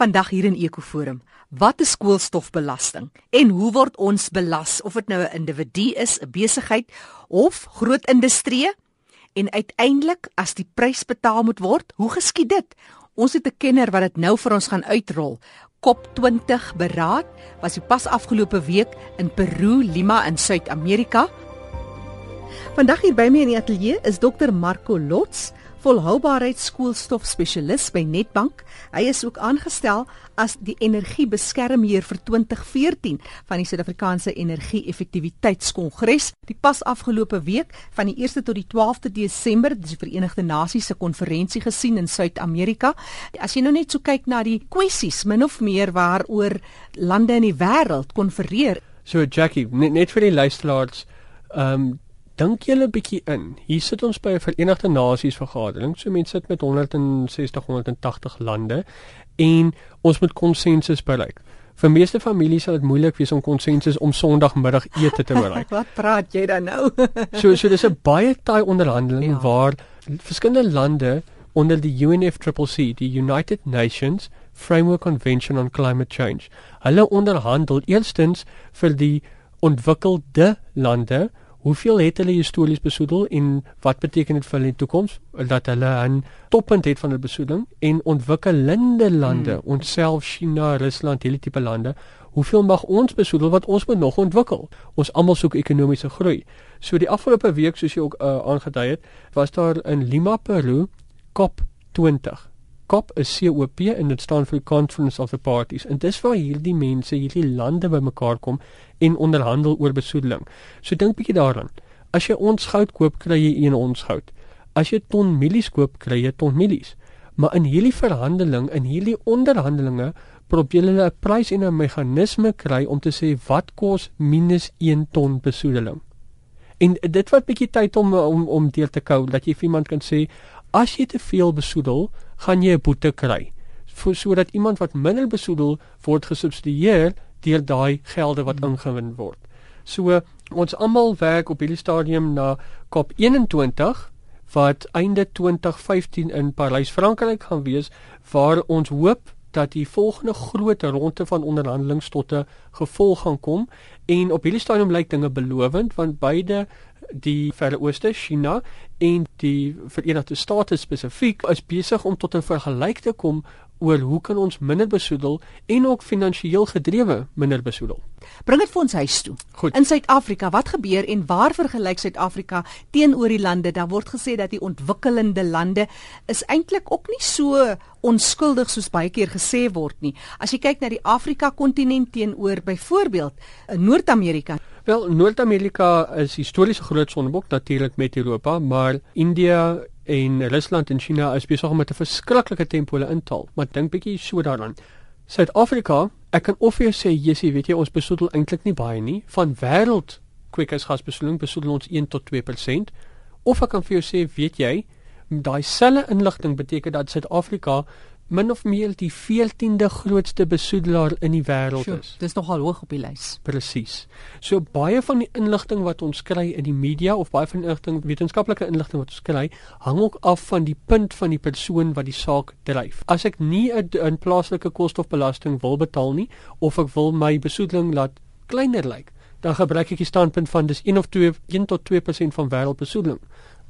Vandag hier in Ekoforum. Wat is koolstofbelasting en hoe word ons belas of dit nou 'n individu is, 'n besigheid of groot industrie? En uiteindelik as die prys betaal moet word, hoe geskied dit? Ons het 'n kenner wat dit nou vir ons gaan uitrol. COP20 beraad was die pas afgelope week in Peru, Lima in Suid-Amerika. Vandag hier by my in die ateljee is Dr Marco Lots volhoubaarheidskoolstof spesialis by Netbank. Hy is ook aangestel as die energiebeskermheer vir 2014 van die Suid-Afrikaanse Energie-effektiwiteitskongres. Die pas afgelope week van die 1ste tot die 12de Desember, dis die Verenigde Nasies se konferensie gesien in Suid-Amerika. As jy nou net so kyk na die kwessies min of meer waaroor lande in die wêreld konfereer. So Jackie, net, vir die luisteraars, ehm um, dink julle 'n bietjie in. Hier sit ons by 'n Verenigde Nasies vergadering. So mense sit met 160 180 lande en ons moet konsensus bereik. Vir meeste families sal dit moeilik wees om konsensus om Sondagmiddag ete te bereik. Wat praat jy dan nou? so so dis 'n baie taai onderhandeling ja. waar verskillende lande onder die UNFCCC, die United Nations Framework Convention on Climate Change. Hulle onderhandel eerstens vir die ontwikkelde lande Hoeveel het hulle histories besoedel en wat beteken dit vir hulle in die toekoms dat hulle 'n toppunt het van hulle besoedeling en ontwikkelende lande, hmm. onsself China, Rusland, hierdie tipe lande, hoeveel mag ons besoedel wat ons moet nog ontwikkel? Ons almal soek ekonomiese groei. So die afgelope week soos jy ook uh, aangedui het, was daar in Lima, Peru, COP20 COP is COP en dit staan vir Conference of the Parties. En dis waar hierdie mense, hierdie lande bymekaar kom en onderhandel oor besoedeling. So dink bietjie daaraan. As jy ons goud koop, kry jy een ons goud. As jy ton mielies koop, kry jy ton mielies. Maar in hierdie verhandeling, in hierdie onderhandelinge, probeer hulle 'n prys en 'n meganisme kry om te sê wat kos minus 1 ton besoedeling. En dit vat bietjie tyd om om om deur te kou dat jy vir iemand kan sê as jy te veel besoedel, gaan jy 'n boete kry. Sodat iemand wat minder besoedel word gesubsidieer deur daai gelde wat hmm. ingewin word. So ons almal werk op hierdie stadium na COP21 wat einde 2015 in Parys, Frankryk gaan wees waar ons hoop dat die volgende groot ronde van onderhandelinge tot 'n gevolg gaan kom. En op hierdie stadium lyk dinge belovend want beide die Verre Ooste, China en die Verenigde State spesifiek is besig om tot 'n vergelyk te kom oor hoe kan ons minder besoedel en ook finansiëel gedrewe minder besoedel. Bring dit vir ons huis toe. Goed. In Suid-Afrika, wat gebeur en waar vergelyk Suid-Afrika teenoor die lande? Daar word gesê dat die ontwikkelende lande is eintlik ook nie so onskuldig soos baie keer gesê word nie. As jy kyk na die Afrika kontinent teenoor byvoorbeeld in Noord-Amerika, Wel, Noord-Amerika is histories 'n groot sondebok natuurlik met Europa, maar India en Rusland en China is besig om 'n verskriklike tempo hulle intaal. Maar dink bietjie so daaraan. Suid-Afrika, ek kan of jy sê Jessie, weet jy, ons besoedel eintlik nie baie nie van wêreld kweekhuisgasbesoedeling besoedel ons 1 tot 2%. Of ek kan vir jou sê, weet jy, daai selfe inligting beteken dat Suid-Afrika min of meer die 14de grootste besoedelaar in die wêreld is. Dis nogal hoog op die lys. Presies. So baie van die inligting wat ons kry in die media of baie van die inligting, wetenskaplike inligting wat ons kry, hang ook af van die punt van die persoon wat die saak dryf. As ek nie 'n plaaslike koolstofbelasting wil betaal nie of ek wil my besoedeling laat kleiner lyk, dan gebruik ek die standpunt van dis 1 of 2 1 tot 2% van wêreldbesoedeling.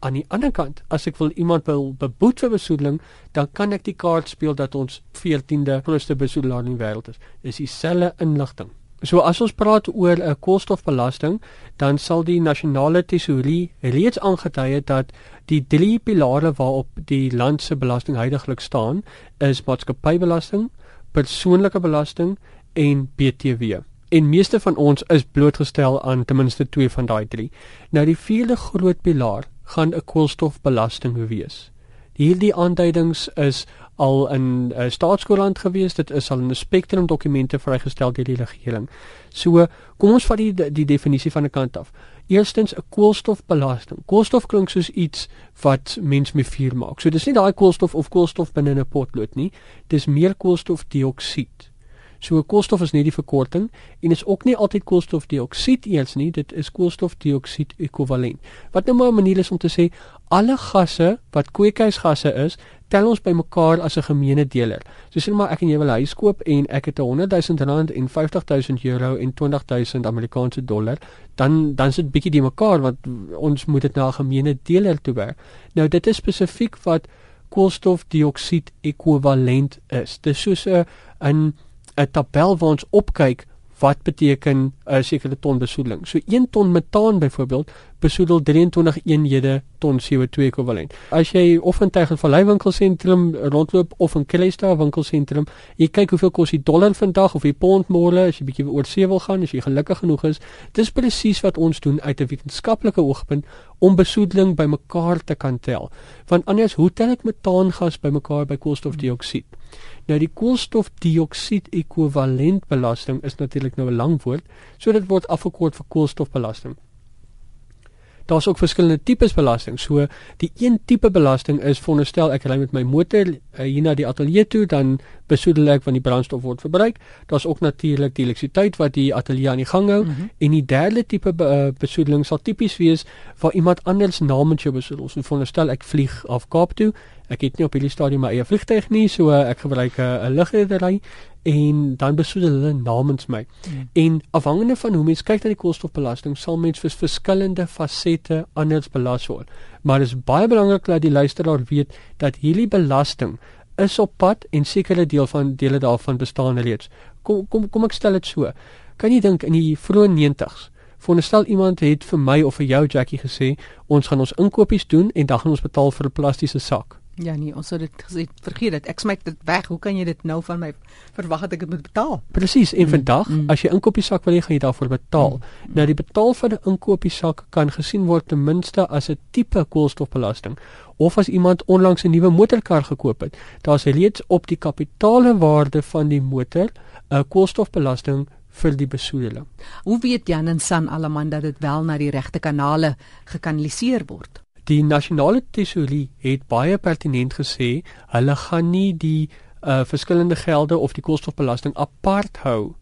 Aan die ander kant, as ek wil iemand wil beboet vir besoedeling, dan kan ek die kaart speel dat ons 14de grootste besoedelaar in die wêreld is. Dis dieselfde inligting. So as ons praat oor 'n koolstofbelasting, dan sal die nasionale tesourie reeds aangetui het dat die drie pilare waarop die land se belasting heidaglik staan, is maatskappybelasting, persoonlike belasting en BTW. En meeste van ons is blootgestel aan ten minste twee van daai drie. Nou die vierde groot pilaar gaan 'n koolstofbelasting wees. Hierdie aanduidings is al in uh, staatskoerant gewees, dit is al in 'n spektrum dokumente vrygestel deur die regering. So, kom ons vat die die definisie van 'n kant af. Eerstens 'n koolstofbelasting. Koolstof klink soos iets wat mens mee vuur maak. So dis nie daai koolstof of koolstof binne 'n potlood nie, dis meer koolstofdioksied. So koolstof is nie die verkorting en is ook nie altyd koolstofdioksied eers nie, dit is koolstofdioksied ekwivalent. Wat nou maar 'n manier is om te sê alle gasse wat kweekhuisgasse is, tel ons bymekaar as 'n gemeene deler. So sê maar ek en jy wil 'n huis koop en ek het 'n 100 000 rand en 50 000 euro en 20 000 Amerikaanse dollar, dan dan sit bietjie die mekaar want ons moet dit na 'n gemeene deler toe werk. Nou dit is spesifiek wat koolstofdioksied ekwivalent is. Dis soos 'n 'n tabel waar ons opkyk wat beteken 'n sekere ton besoedeling. So 1 ton metaan byvoorbeeld besoedel 23 eenhede ton CO2 ekwivalent. As jy of in Tegel Vallei winkelsentrum rondloop of in Kellestar winkelsentrum, jy kyk hoeveel kos die dollar vandag of die pond môre as jy bietjie oor see wil gaan, as jy gelukkig genoeg is. Dis presies wat ons doen uit 'n wetenskaplike oogpunt om besoedeling bymekaar te kan tel. Want anders hoe tel ek metaangas bymekaar by koolstofdioksied? Nou die koolstofdioksied ekwivalentbelasting is natuurlik nou 'n lang woord, so dit word afgekort vir koolstofbelasting daar's ook verskillende tipes belasting. So die een tipe belasting is veronderstel ek ry met my motor uh, hier na die ateljee toe, dan besoedel ek van die brandstof word verbruik. Daar's ook natuurlik die elektrisiteit wat die ateljee aan die gang hou. Mm -hmm. En die derde tipe be, uh, besoedeling sal tipies wees waar iemand anders namens jou besoedel. So veronderstel ek vlieg af Kaap toe. Ek het nie op hierdie stadium my eie vliegtuig nie, so uh, ek gebruik 'n uh, lugredery en dan besoedel hulle namens my. Hmm. En afhangende van hoe mens kyk na die koolstofbelasting, sal mens vir verskillende fasette anders belas word. Maar dit is baie belangrik dat die luisteraar weet dat hierdie belasting is op pad en sekere deel van dele daarvan bestaan reeds. Kom kom kom ek stel dit so. Kan jy dink in die vroeë 90s Voorstel iemand het vir my of vir jou Jackie gesê ons gaan ons inkopies doen en dan gaan ons betaal vir 'n plastiese sak. Ja nee, ons het dit gesê, vergeet dit. Ek smaak dit weg. Hoe kan jy dit nou van my verwag dat ek dit moet betaal? Presies. En mm, vandag, mm. as jy inkopiesak wil hê, gaan jy daarvoor betaal. Mm. Nou die betaal vir 'n inkopiesak kan gesien word ten minste as 'n tipe koolstofbelasting of as iemand onlangs 'n nuwe motorkar gekoop het. Daar's reeds op die kapitaalwaarde van die motor 'n koolstofbelasting vir die besoedeling. Hoe weet Jan en San Alaman dat dit wel na die regte kanale gekanaliseer word? Die nasionale tesourie het baie pertinent gesê hulle gaan nie die uh, verskillende gelde of die koolstofbelasting apart hou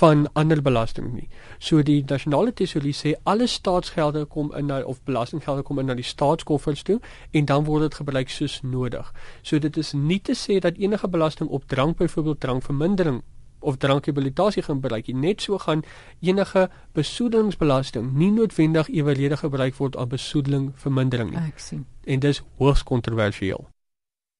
van ander belasting nie. So die nasionale tesourie sê alle staatsgelde kom in na of belastinggelde kom in na die staatskoffers toe en dan word dit gebruik soos nodig. So dit is nie te sê dat enige belasting op drank byvoorbeeld drankvermindering of drankrehabilitasie gaan bereik. Net so gaan enige besoedelingsbelasting nie noodwendig eweredig gebruik word aan besoedeling vermindering nie. Ek sien. En dis hoogs kontroversieel.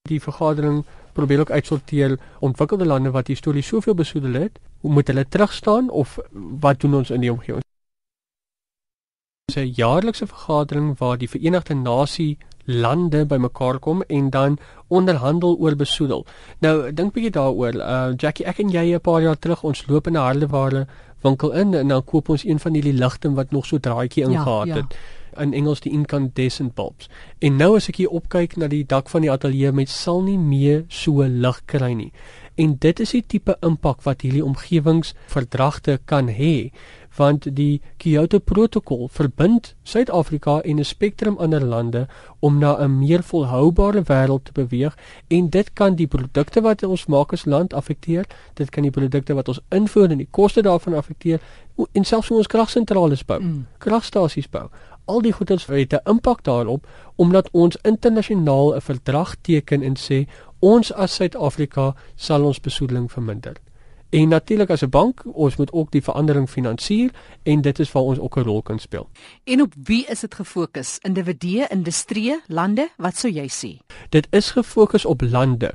Die vergadering probeer ook uitsorteer ontwikkelde lande wat histories soveel besoedel het, hoe moet hulle terugstaan of wat doen ons in die omgewing? 'n jaarlikse vergadering waar die Verenigde Nasie lande bymekaar kom en dan onderhandel oor besoedel. Nou dink bietjie daaroor. Uh Jackie, ek en jy 'n paar jaar terug ons loop in 'n hardeware winkel in en dan koop ons een van hierdie ligte wat nog so draadjie ingehaat ja, ja. het. In Engels die incandescent bulbs. En nou as ek hier opkyk na die dak van die ateljee met sal nie meer so lig kry nie. En dit is die tipe impak wat hierdie omgewingsverdragte kan hê want die Kyoto protokol verbind Suid-Afrika en 'n spektrum ander lande om na 'n meer volhoubare wêreld te beweeg en dit kan die produkte wat ons maak as land affekteer, dit kan die produkte wat ons invoer en die koste daarvan affekteer en selfs hoe ons kragsentrale bou, mm. kragstasies bou. Al die goeders het 'n impak daarop omdat ons internasionaal 'n verdrag teken en sê ons as Suid-Afrika sal ons besoedeling verminder. En natuurlik as 'n bank, ons moet ook die verandering finansier en dit is waar ons ook 'n rol kan speel. En op wie is dit gefokus? Individue, industrie, lande? Wat sou jy sê? Dit is gefokus op lande.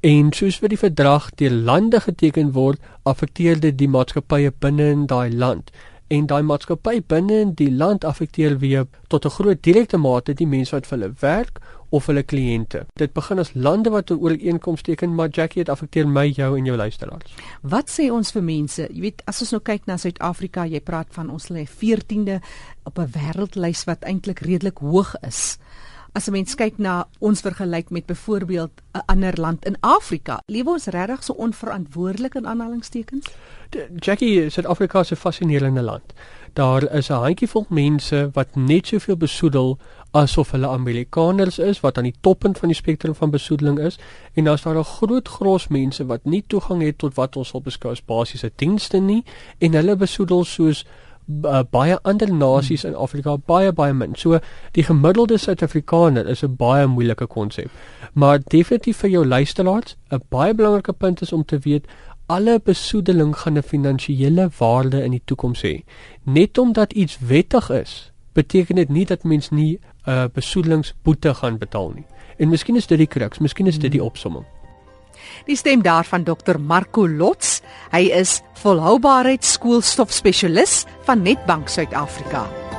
En soos vir die verdrag deur lande geteken word, affekteer dit die maatskappye binne in daai land en daai maatskappy binne in die land affekteer weer tot 'n groot direkte mate die mense wat vir hulle werk of hulle kliënte. Dit begin as lande wat 'n ooreenkoms teken, maar Jackie het affekteer my, jou en jou luisteraars. Wat sê ons vir mense? Jy weet, as ons nou kyk na Suid-Afrika, jy praat van ons lê 14de op 'n wêreldlys wat eintlik redelik hoog is. As 'n mens kyk na ons vergelyk met byvoorbeeld 'n ander land in Afrika, lewe ons regtig so onverantwoordelik in aanhalingstekens? Jackie, Suid-Afrika is 'n fascinerende land. daar is 'n handjievol mense wat net soveel besoedel asof hulle Amerikaners is wat aan die toppunt van die spektrum van besoedeling is en daar's daar 'n groot gros mense wat nie toegang het tot wat ons sal beskou as basiese dienste nie en hulle besoedel soos baie ander nasies in Afrika baie baie min. So die gemiddelde Suid-Afrikaner is 'n baie moeilike konsep. Maar definitief vir jou luisteraars, 'n baie belangrike punt is om te weet alle besoedeling gaan 'n finansiële waarde in die toekoms hê. Net omdat iets wettig is, beteken dit nie dat mens nie 'n uh, besoedelingsboete gaan betaal nie. En miskien is dit die crux, miskien is dit die opsomming. Die stem daarvan Dr Marco Lots. Hy is volhoubaarheid skoolstof spesialis van Netbank Suid-Afrika.